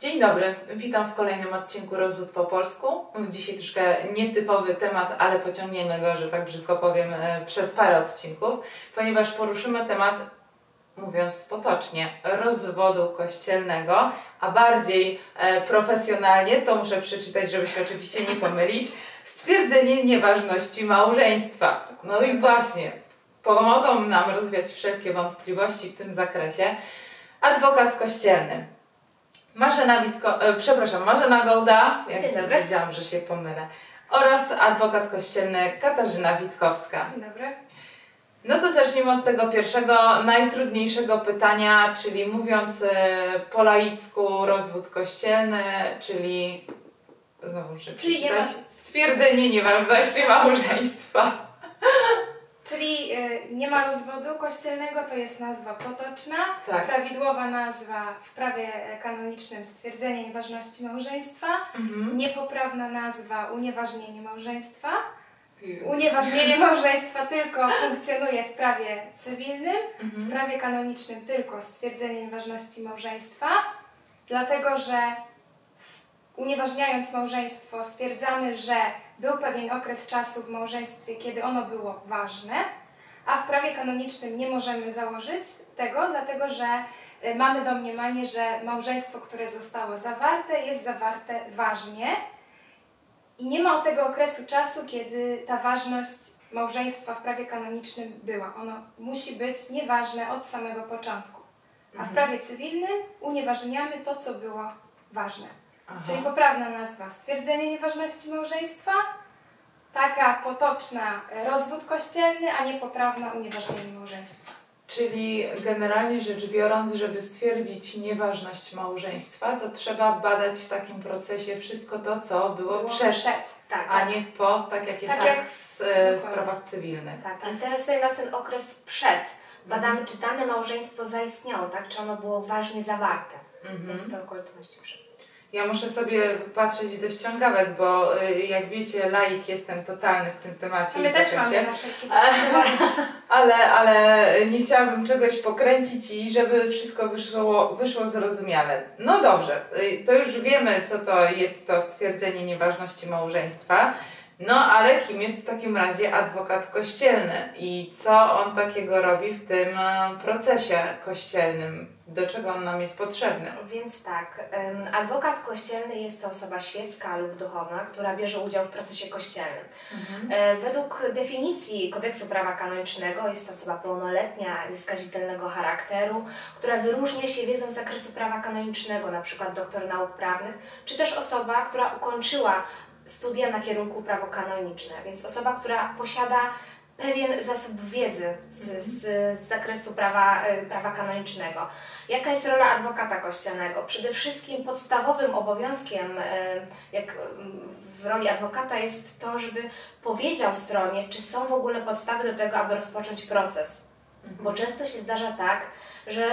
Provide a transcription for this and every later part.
Dzień dobry, witam w kolejnym odcinku Rozwód po polsku. Dzisiaj troszkę nietypowy temat, ale pociągniemy go, że tak brzydko powiem, e, przez parę odcinków, ponieważ poruszymy temat, mówiąc potocznie, rozwodu kościelnego, a bardziej e, profesjonalnie, to muszę przeczytać, żeby się oczywiście nie pomylić, stwierdzenie nieważności małżeństwa. No i właśnie, pomogą nam rozwiać wszelkie wątpliwości w tym zakresie adwokat kościelny. Marzena Witko, e, przepraszam, Marzena Gołda, jak Dzień dobry. powiedziałam, że się pomylę, oraz adwokat kościelny Katarzyna Witkowska. Dzień dobry. No to zacznijmy od tego pierwszego, najtrudniejszego pytania, czyli mówiąc e, po laicku rozwód kościelny, czyli znowu muszę Czyli nie ma- stwierdzenie nieważności małżeństwa. Czyli y, nie ma rozwodu kościelnego, to jest nazwa potoczna. Tak. Prawidłowa nazwa w prawie e, kanonicznym stwierdzenie nieważności małżeństwa. Mhm. Niepoprawna nazwa unieważnienie małżeństwa. Unieważnienie małżeństwa tylko funkcjonuje w prawie cywilnym, w Mhm. prawie kanonicznym tylko stwierdzenie nieważności małżeństwa, dlatego że w- unieważniając małżeństwo stwierdzamy, że był pewien okres czasu w małżeństwie, kiedy ono było ważne, a w prawie kanonicznym nie możemy założyć tego, dlatego że y, mamy domniemanie, że małżeństwo, które zostało zawarte, jest zawarte ważnie i nie ma od tego okresu czasu, kiedy ta ważność małżeństwa w prawie kanonicznym była. Ono musi być nieważne od samego początku. A w Mhm. prawie cywilnym unieważniamy to, co było ważne. Aha. Czyli poprawna nazwa stwierdzenie nieważności małżeństwa, taka potoczna e, rozwód kościelny, a niepoprawna unieważnienie małżeństwa. Czyli generalnie rzecz biorąc, żeby stwierdzić nieważność małżeństwa, to trzeba badać w takim procesie wszystko to, co było, Było przed, przed. Tak, a tak. nie po, tak jak jest Tak tak jak- w e, dokładnie. sprawach cywilnych. tak. Interesuje nas ten okres przed. Badamy, czy dane małżeństwo zaistniało, tak? Czy ono było ważnie zawarte. Mhm. Więc to okoliczności przed. Ja muszę sobie patrzeć do ściągawek, bo y, jak wiecie, laik jestem totalny w tym temacie My też mamy na wszelki Ale, ale nie chciałabym czegoś pokręcić i żeby wszystko wyszło, wyszło zrozumiale. No dobrze, y, to już wiemy, co to jest to stwierdzenie nieważności małżeństwa. No ale kim jest w takim razie adwokat kościelny i co on takiego robi w tym e, procesie kościelnym? Do czego on nam jest potrzebny? Więc tak, adwokat kościelny jest to osoba świecka lub duchowna, która bierze udział w procesie kościelnym. E, Według definicji kodeksu prawa kanonicznego jest to osoba pełnoletnia, nieskazitelnego charakteru, która wyróżnia się wiedzą z zakresu prawa kanonicznego, np. doktor nauk prawnych, czy też osoba, która ukończyła studia na kierunku prawo kanoniczne, więc osoba, która posiada pewien zasób wiedzy z, z, z zakresu prawa, e, prawa kanonicznego. Jaka jest rola adwokata kościelnego? Przede wszystkim podstawowym obowiązkiem, e, jak mm, w roli adwokata, jest to, żeby powiedział stronie, czy są w ogóle podstawy do tego, aby rozpocząć proces. Bo często się zdarza tak, że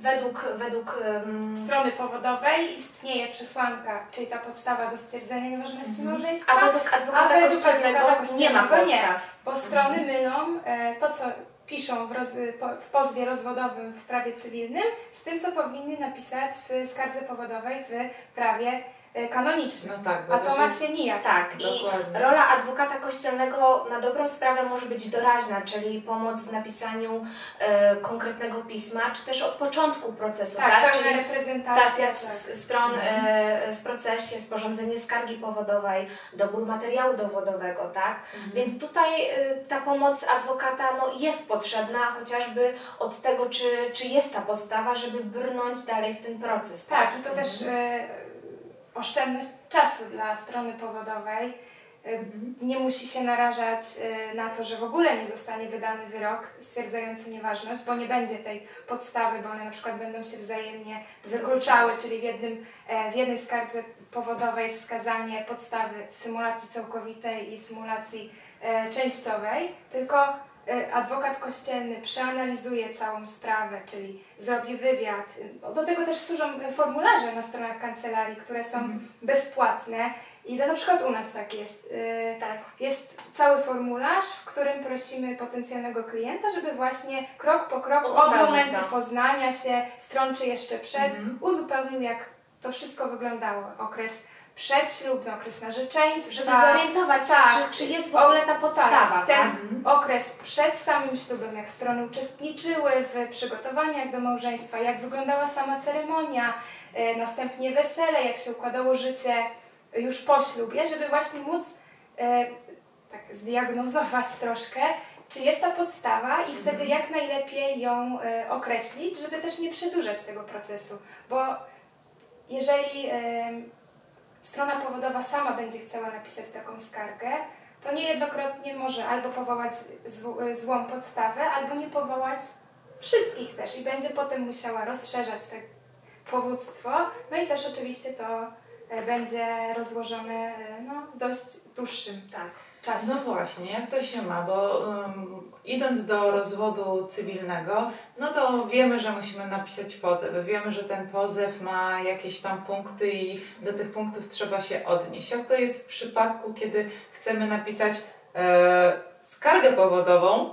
według, według em, strony powodowej istnieje przesłanka, czyli ta podstawa do stwierdzenia nieważności małżeństwa. a według adwokata A kościelnego nie ma kościelnego nie. podstaw. Bo strony mylą e, to, co piszą w, roz, po, w pozwie rozwodowym w prawie cywilnym, z tym, co powinny napisać w skardze powodowej w prawie e, kanonicznym. No tak, bo A to to się- ma się nijak. Tak, i rola adwokata kościelnego na dobrą sprawę może być doraźna, czyli pomoc w napisaniu e, konkretnego pisma, czy też od początku procesu, Tak, tak? pełna Czyli reprezentacja. Stacja tak. stron e, w procesie, sporządzenie skargi powodowej, dobór materiału dowodowego, tak? Więc tutaj e, ta pomoc adwokata no, jest potrzebna, chociażby od tego, czy, czy jest ta postawa, żeby brnąć dalej w ten proces, tak? Tak, i to też e, oszczędność czasu dla strony powodowej. E, Nie musi się narażać e, na to, że w ogóle nie zostanie wydany wyrok stwierdzający nieważność, bo nie będzie tej podstawy, bo one na przykład będą się wzajemnie wykluczały, czyli w, jednym, e, w jednej skardze powodowej wskazanie podstawy symulacji całkowitej i symulacji e, częściowej, tylko adwokat kościelny przeanalizuje całą sprawę, czyli zrobi wywiad. Do tego też służą e, formularze na stronach kancelarii, które są bezpłatne. I to na przykład u nas tak jest. E, Tak. Jest cały formularz, w którym prosimy potencjalnego klienta, żeby właśnie krok po kroku od momentu to. poznania się, stron czy jeszcze przed, Mhm. uzupełnił jak to wszystko wyglądało. Okres przedślubny, okres narzeczeństwa. Żeby zorientować się, Tak. czy, czy jest w ogóle ta podstawa, tak? ten okres przed samym ślubem, jak strony uczestniczyły w przygotowaniach do małżeństwa, jak wyglądała sama ceremonia, e, następnie wesele, jak się układało życie już po ślubie, żeby właśnie móc e, tak zdiagnozować troszkę, czy jest ta podstawa i wtedy jak najlepiej ją e, określić, żeby też nie przedłużać tego procesu, bo jeżeli strona powodowa sama będzie chciała napisać taką skargę, to niejednokrotnie może albo powołać zł- złą podstawę, albo nie powołać wszystkich też i będzie potem musiała rozszerzać te powództwo. No i też oczywiście to e, będzie rozłożone e, no, dość dłuższym Tak. Czasie. No właśnie, jak to się ma, bo um, idąc do rozwodu cywilnego, no to wiemy, że musimy napisać pozew. Wiemy, że ten pozew ma jakieś tam punkty i do tych punktów trzeba się odnieść. Jak to jest w przypadku, kiedy chcemy napisać e, skargę powodową?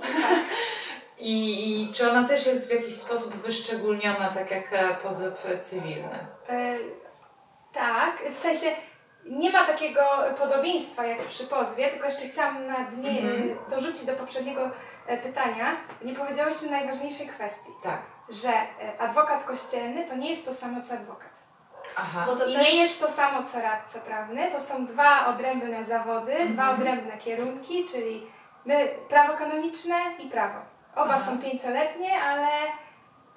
I, I czy ona też jest w jakiś sposób wyszczególniona, tak jak e, pozew cywilny? E, tak, w sensie nie ma takiego podobieństwa jak przy pozwie, tylko jeszcze chciałam na dnie Mhm. dorzucić do poprzedniego e, pytania. Nie powiedziałyśmy najważniejszej kwestii, Tak. że e, adwokat kościelny to nie jest to samo co adwokat. Aha. Bo to I też nie jest to samo co radca prawny, to są dwa odrębne zawody, Mhm. dwa odrębne kierunki, czyli my prawo kanoniczne i prawo. Oba Aha. są pięcioletnie, ale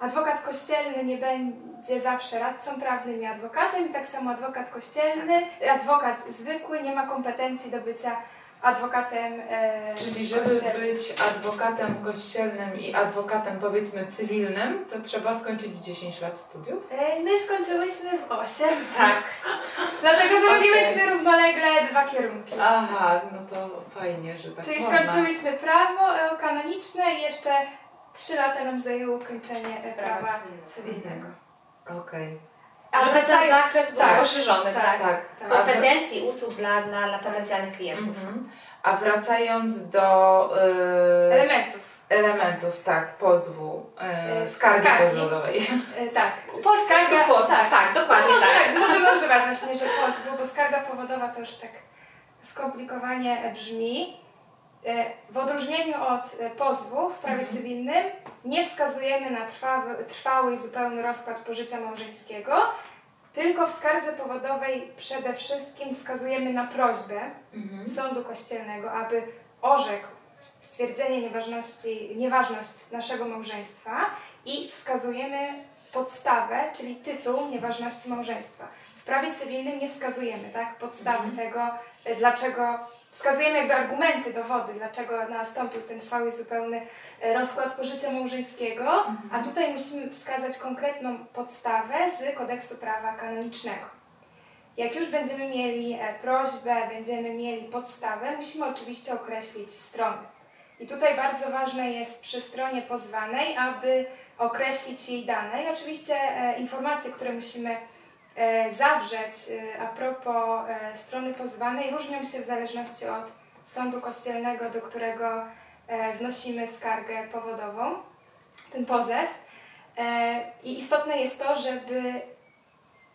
adwokat kościelny nie będzie zawsze radcą prawnym i adwokatem, i tak samo adwokat kościelny, adwokat zwykły nie ma kompetencji do bycia adwokatem e, Czyli żeby kościelnym. być adwokatem kościelnym i adwokatem powiedzmy cywilnym, to trzeba skończyć 10 lat studiów? E, My skończyłyśmy w 8, tak. dlatego że Okej. robiłyśmy równolegle dwa kierunki. Aha, no to fajnie, że tak Czyli można. skończyłyśmy prawo e, kanoniczne i jeszcze trzy lata nam zajęło ukończenie prawa Prawa cywilnego. cywilnego. Okej, Ale Żeby ten wracając- zakres był tak, poszerzony, tak? tak. tak. tak. Kompetencji, usług dla, dla, dla potencjalnych klientów. mhm. A wracając do e, elementów. elementów, tak, pozwu, e, E, skargi skargi. pozwodowej. E, tak. Polska Skarga- post, tak, tak, dokładnie No, może tak. tak. Możemy używać właśnie, że pozwu, bo skarga powodowa to już tak skomplikowanie brzmi. E, W odróżnieniu od e, pozwu w prawie Mhm. cywilnym nie wskazujemy na trwały, trwały i zupełny rozkład pożycia małżeńskiego, tylko w skardze powodowej przede wszystkim wskazujemy na prośbę Mhm. sądu kościelnego, aby orzekł stwierdzenie nieważności, nieważność naszego małżeństwa i wskazujemy podstawę, czyli tytuł nieważności małżeństwa. W prawie cywilnym nie wskazujemy tak, podstawy tego, y, dlaczego, wskazujemy jakby argumenty, dowody, dlaczego nastąpił ten trwały i zupełny y, rozkład pożycia małżeńskiego, a tutaj musimy wskazać konkretną podstawę z kodeksu prawa kanonicznego. Jak już będziemy mieli e, prośbę, będziemy mieli podstawę, musimy oczywiście określić strony. I tutaj bardzo ważne jest przy stronie pozwanej, aby określić jej dane i oczywiście e, informacje, które musimy e, zawrzeć e, a propos e, strony pozwanej różnią się w zależności od sądu kościelnego, do którego e, wnosimy skargę powodową, ten pozew. E, I istotne jest to, żeby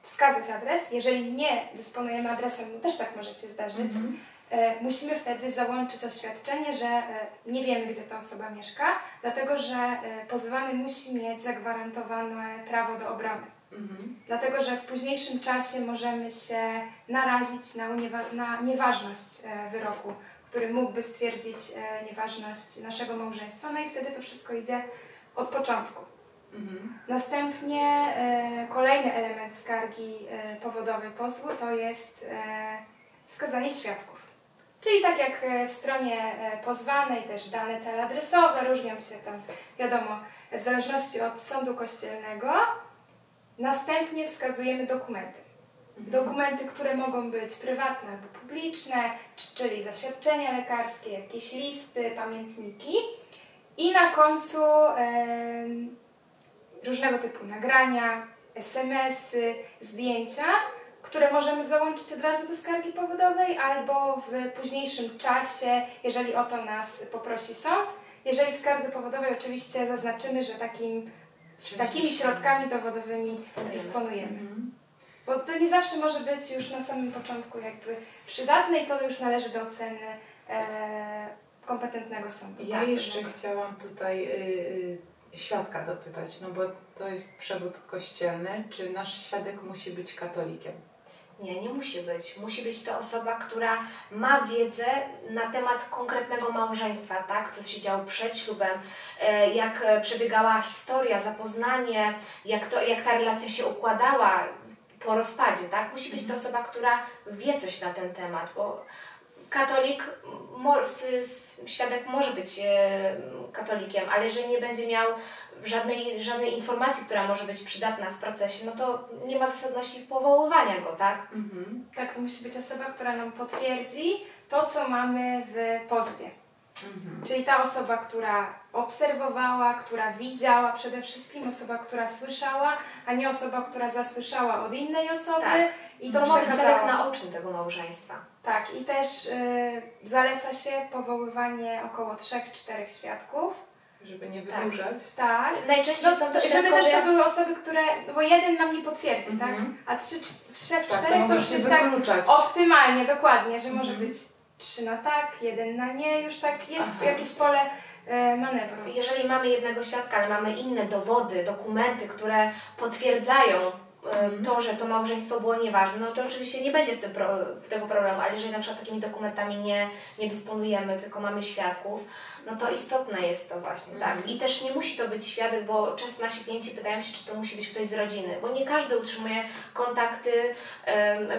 wskazać adres. Jeżeli nie dysponujemy adresem, bo też tak może się zdarzyć, Mhm. e, musimy wtedy załączyć oświadczenie, że e, nie wiemy, gdzie ta osoba mieszka, dlatego że e, pozwany musi mieć zagwarantowane prawo do obrony. Mhm. Dlatego, że w późniejszym czasie możemy się narazić na, uniewa- na nieważność e, wyroku, który mógłby stwierdzić e, nieważność naszego małżeństwa. No i wtedy to wszystko idzie od początku. Mhm. Następnie e, kolejny element skargi powodowej pozwu to jest wskazanie świadków. Czyli tak jak w stronie pozwanej też dane teleadresowe różnią się tam, wiadomo, w zależności od sądu kościelnego. Następnie wskazujemy dokumenty. Dokumenty, które mogą być prywatne albo publiczne, czyli zaświadczenia lekarskie, jakieś listy, pamiętniki. I na końcu em, różnego typu nagrania, SMS-y, zdjęcia, które możemy załączyć od razu do skargi powodowej albo w późniejszym czasie, jeżeli o to nas poprosi sąd. Jeżeli w skardze powodowej oczywiście zaznaczymy, że takim, takimi środkami dowodowymi dysponujemy. Bo to nie zawsze może być już na samym początku jakby przydatne i to już należy do oceny e, kompetentnego sądu. Ja jeszcze chciałam tutaj y, y, świadka dopytać, no bo to jest przewód kościelny. Czy nasz świadek musi być katolikiem? Nie, nie musi być. Musi być to osoba, która ma wiedzę na temat konkretnego małżeństwa, tak? Co się działo przed ślubem, e, jak przebiegała historia, zapoznanie, jak, to, jak ta relacja się układała po rozpadzie, tak? Musi być to osoba, która wie coś na ten temat, bo katolik, świadek może być e, katolikiem, ale jeżeli nie będzie miał żadnej, żadnej informacji, która może być przydatna w procesie, no to nie ma zasadności powoływania go, tak? Mhm. Tak, to musi być osoba, która nam potwierdzi to, co mamy w pozwie. Mhm. Czyli ta osoba, która obserwowała, która widziała, przede wszystkim osoba, która słyszała, a nie osoba, która zasłyszała od innej osoby Tak. i To to przekazała. świadek naoczny tego małżeństwa. Tak, i też y, zaleca się powoływanie około 3-4 świadków. Żeby nie Tak. wydłużać. Tak. Najczęściej No, są to żeby też to były osoby, które, no bo jeden nam nie potwierdzi, Mhm. tak? A trzy, trzech, Tak, to czterech to już się jest tak wykluczać. optymalnie, dokładnie, że może Mhm. być trzy na tak, jeden na nie, już tak jest Aha. jakieś pole e, manewru. Jeżeli mamy jednego świadka, ale mamy inne dowody, dokumenty, które potwierdzają Mhm. to, że to małżeństwo było nieważne, no to oczywiście nie będzie w tym pro, tego problemu, ale jeżeli na przykład takimi dokumentami nie, nie dysponujemy, tylko mamy świadków, no to istotne jest to właśnie, Mhm. tak. I też nie musi to być świadek, bo często nasi klienci pytają się, czy to musi być ktoś z rodziny, bo nie każdy utrzymuje kontakty,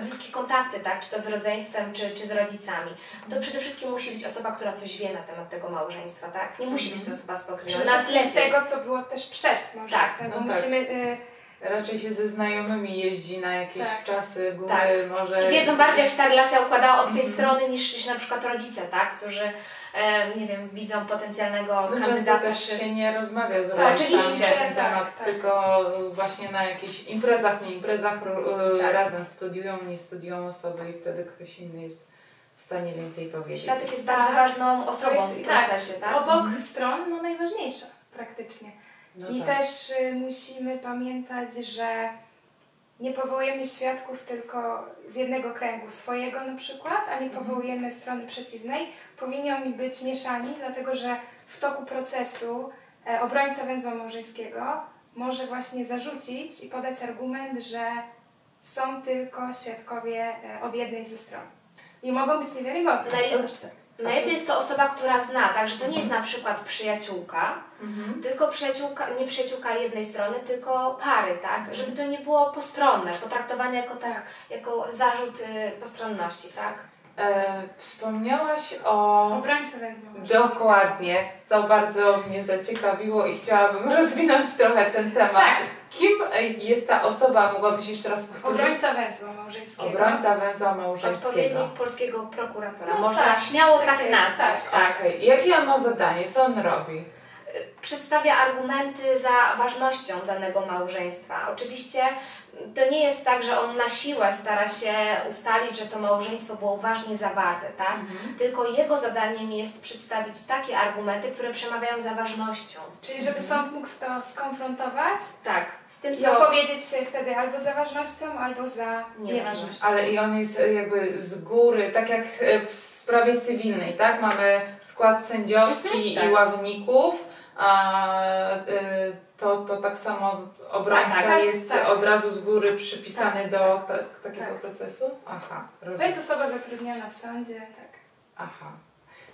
bliskie kontakty, tak, czy to z rodzeństwem, czy, czy z rodzicami. To przede wszystkim musi być osoba, która coś wie na temat tego małżeństwa, tak. Nie musi być to osoba Nas wszystkim lepiej. tego, co było też przed małżeństwem, Tak, bo no tak. musimy... y, Raczej się ze znajomymi jeździ na jakieś Tak. czasy, góry, Tak. może... I wiedzą bardziej, jak się ta relacja układała od tej Mhm. strony niż, niż na przykład rodzice, tak? Którzy, e, nie wiem, widzą potencjalnego No często kandydata. też czy... się nie rozmawia z Tak, rodzicami oczywiście, na ten tak, temat, tak. tylko właśnie na jakichś imprezach, nie imprezach e, Tak. razem studiują, nie studiują osoby i wtedy ktoś inny jest w stanie więcej powiedzieć. Świadek jest Tak. bardzo ważną osobą jest, w procesie, tak? obok Mhm. stron, no najważniejsza praktycznie. No I tak. też y, musimy pamiętać, że nie powołujemy świadków tylko z jednego kręgu swojego na przykład, a nie Mhm. powołujemy strony przeciwnej. Powinni oni być mieszani, dlatego że w toku procesu e, obrońca węzła małżeńskiego może właśnie zarzucić i podać argument, że są tylko świadkowie e, od jednej ze stron. I mogą być niewiarygodni. Naj- Zresztą. Najlepiej jest to osoba, która zna, tak? Że to nie jest na przykład przyjaciółka, Mhm. tylko przyjaciółka, nie przyjaciółka jednej strony, tylko pary, tak? Żeby to nie było postronne, potraktowane jako, tak, jako zarzut y, postronności, tak? E, wspomniałaś o... Węzła małżeńskiego. Dokładnie, to bardzo mnie zaciekawiło i chciałabym rozwinąć trochę ten temat. Tak. Jest ta osoba, mogłabyś jeszcze raz powtórzyć? Obrońca węzła małżeńskiego. Obrońca węzła małżeńskiego. Odpowiednik polskiego prokuratora. No Można tak, śmiało tak nazwać, tak. tak. Okej, jakie on ma zadanie? Co on robi? przedstawia argumenty za ważnością danego małżeństwa. Oczywiście to nie jest tak, że on na siłę stara się ustalić, że to małżeństwo było uważnie zawarte, tak? Tylko jego zadaniem jest przedstawić takie argumenty, które przemawiają za ważnością. Czyli żeby sąd mógł to skonfrontować Tak, z tym i co... opowiedzieć się wtedy albo za ważnością, albo za nieważnością. Ale i on jest e, jakby z góry, tak jak e, w sprawie cywilnej, tak? Mamy skład sędziowski Mhm, i tak. ławników, a e, to, to tak samo obrońca Tak, tak, jest tak. od razu z góry przypisany do ta, takiego tak. procesu? Aha, To rozumiem. jest osoba zatrudniona w sądzie, tak. Aha.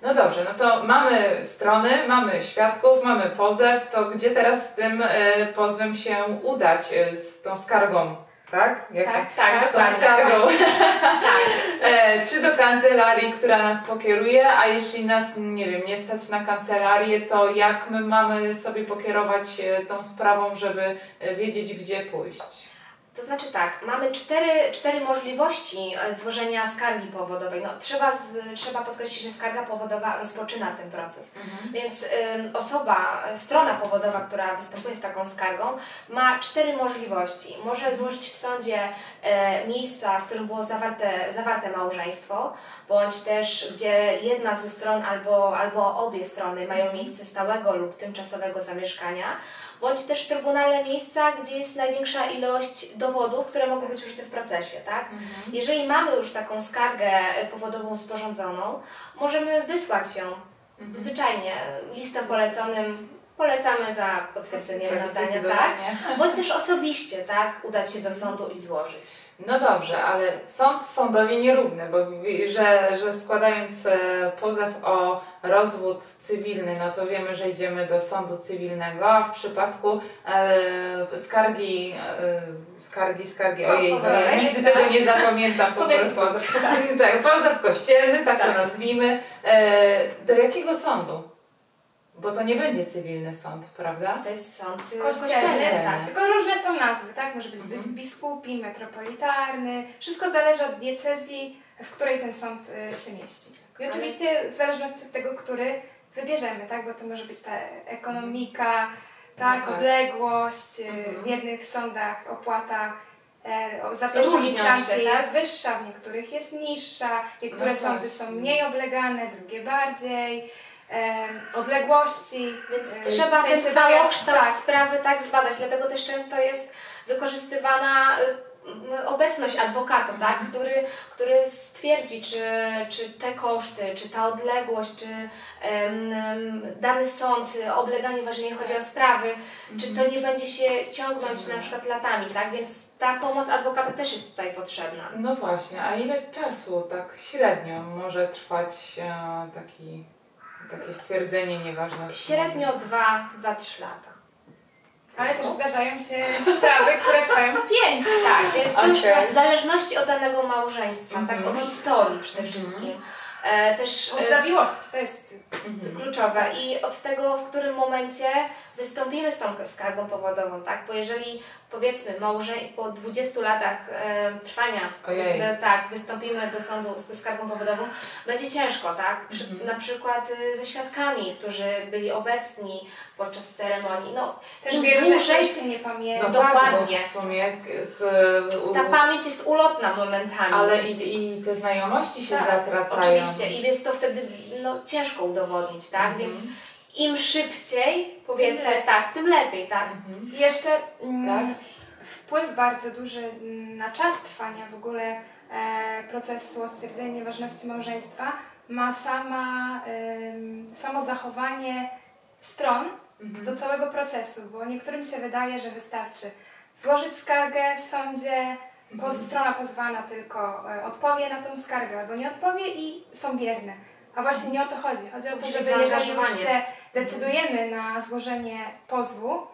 No dobrze, no to mamy strony, mamy świadków, mamy pozew, to gdzie teraz z tym e, pozwem się udać, e, z tą skargą, tak? Jak, Tak, tak, z tą dokładnie. skargą. Tak. E, czy do kancelarii, która nas pokieruje, a jeśli nas, nie wiem, nie stać na kancelarię, to jak my mamy sobie pokierować e, tą sprawą, żeby e, wiedzieć, gdzie pójść? To znaczy tak, mamy cztery, cztery możliwości e, złożenia skargi powodowej. No, trzeba, z, trzeba podkreślić, że skarga powodowa rozpoczyna ten proces. Więc ym, osoba, strona powodowa, która występuje z taką skargą, ma cztery możliwości. Może złożyć w sądzie e, miejsca, w którym było zawarte, zawarte małżeństwo, bądź też gdzie jedna ze stron albo, albo obie strony mają miejsce stałego lub tymczasowego zamieszkania, bądź też w Trybunale miejsca, gdzie jest największa ilość dowodów, które mogą być użyte w procesie, tak? Mhm. Jeżeli mamy już taką skargę e, powodową sporządzoną, możemy wysłać ją Mhm. zwyczajnie listem poleconym. Polecamy za potwierdzeniem Tak, nadania, tak? Bądź też osobiście, tak? Udać się do sądu i złożyć. No dobrze, ale sąd sądowi nierówny, bo że, że składając e, pozew o rozwód cywilny, no to wiemy, że idziemy do sądu cywilnego, a w przypadku e, skargi, e, skargi, skargi, ojej, Pokojowej, nie, nigdy tak. tego nie zapamiętam po prostu. pozew. tak, pozew kościelny, tak, Tak. to nazwijmy. E, do jakiego sądu? Bo to nie będzie cywilny sąd, prawda? To jest sąd y, Kościelny, kościelny. tak. Tylko różne są nazwy, tak? Może być Mhm. biskupi, metropolitarny. Wszystko zależy od diecezji, w której ten sąd y, się mieści. I oczywiście w zależności od tego, który wybierzemy, tak? Bo to może być ta ekonomika, tak, No tak. odległość. y, Mhm. W jednych sądach opłata e, za pierwszą instancję tak? jest wyższa, w niektórych jest niższa, niektóre No sądy są mniej oblegane, drugie bardziej. Odległości. Więc trzeba w ten sensie całokształt tak, sprawy tak zbadać, dlatego też często jest wykorzystywana obecność adwokata, tak? który, który stwierdzi, czy, czy te koszty, czy ta odległość, czy em, dany sąd, obleganie, jeżeli chodzi o sprawy, czy to nie będzie się ciągnąć na przykład latami, tak? Więc ta pomoc adwokata też jest tutaj potrzebna. No właśnie, a ile czasu tak średnio może trwać e, taki, takie stwierdzenie nieważności? Średnio 2-3 lata. Ale też zdarzają się sprawy, które trwają pięć. Tak, więc to już w zależności od danego małżeństwa, tak, Mhm. od historii przede Mhm. wszystkim. E, też Od e, zawiłości, to jest Mhm. kluczowe i od tego, w którym momencie wystąpimy z tą skargą powodową, tak? Bo jeżeli powiedzmy małże po 20 latach e, trwania, tak, wystąpimy do sądu z skargą powodową, będzie ciężko, tak? Przy, Mhm. Na przykład y, ze świadkami, którzy byli obecni podczas ceremonii. No, też im wielu dłużej się nie pamięta. No Dokładnie. Tak, w sumie u- ta pamięć jest ulotna momentami. ale więc- i, i te znajomości się Tak, zatracają. Oczywiście i jest to wtedy no, ciężko udowodnić, tak? Mhm. Więc im szybciej, powiedzmy, lepiej. tak, tym lepiej, tak? Mhm. Jeszcze mm, Tak? wpływ bardzo duży na czas trwania w ogóle e, procesu o stwierdzenie nieważności małżeństwa ma sama, samo zachowanie stron Mhm. do całego procesu, bo niektórym się wydaje, że wystarczy złożyć skargę w sądzie. Poz, strona pozwana tylko e, odpowie na tą skargę albo nie odpowie i są bierne. A właśnie nie o to chodzi. Chodzi o to, żeby jeżeli już się decydujemy na złożenie pozwu,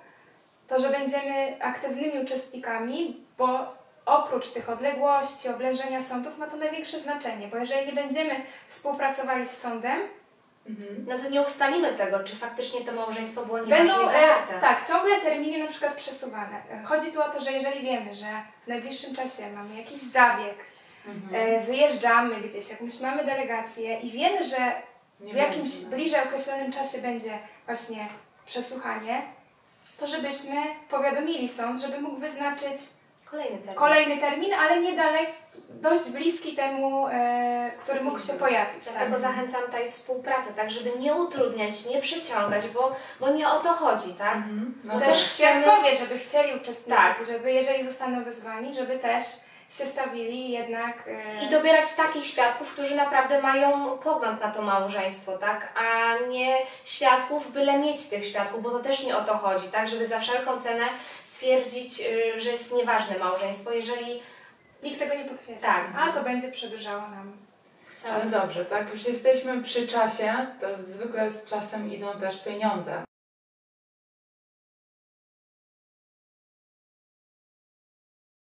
to że będziemy aktywnymi uczestnikami, bo oprócz tych odległości, oblężenia sądów ma to największe znaczenie, bo jeżeli nie będziemy współpracowali z sądem, Mhm. No to nie ustalimy tego, czy faktycznie to małżeństwo było Będą nieważnie e, zawarte. tak, ciągle terminy na przykład przesuwane. E, Chodzi tu o to, że jeżeli wiemy, że w najbliższym czasie mamy jakiś zabieg, Mhm. e, wyjeżdżamy gdzieś, jakąś mamy delegację i wiemy, że Nie w jakimś będzie, no. bliżej określonym czasie będzie właśnie przesłuchanie, to żebyśmy powiadomili sąd, żeby mógł wyznaczyć Kolejny termin. kolejny termin, ale niedalek, dość bliski temu, e, który mógł się pojawić. Dlatego tak. zachęcam tutaj współpracę, tak, żeby nie utrudniać, nie przeciągać, bo, bo nie o to chodzi, tak? Mhm. No też też chcemy- świadkowie, żeby chcieli uczestniczyć, Tak. żeby jeżeli zostaną wezwani, żeby też się stawili jednak... e, I dobierać takich świadków, którzy naprawdę mają pogląd na to małżeństwo, tak? A nie świadków, byle mieć tych świadków, bo to też nie o to chodzi, tak? Żeby za wszelką cenę stwierdzić, y, że jest nieważne małżeństwo, jeżeli Nikt tego nie potwierdzi. Tak. A to będzie przedłużało nam. cały Ale dobrze, tak już jesteśmy przy czasie, to zwykle z czasem idą też pieniądze.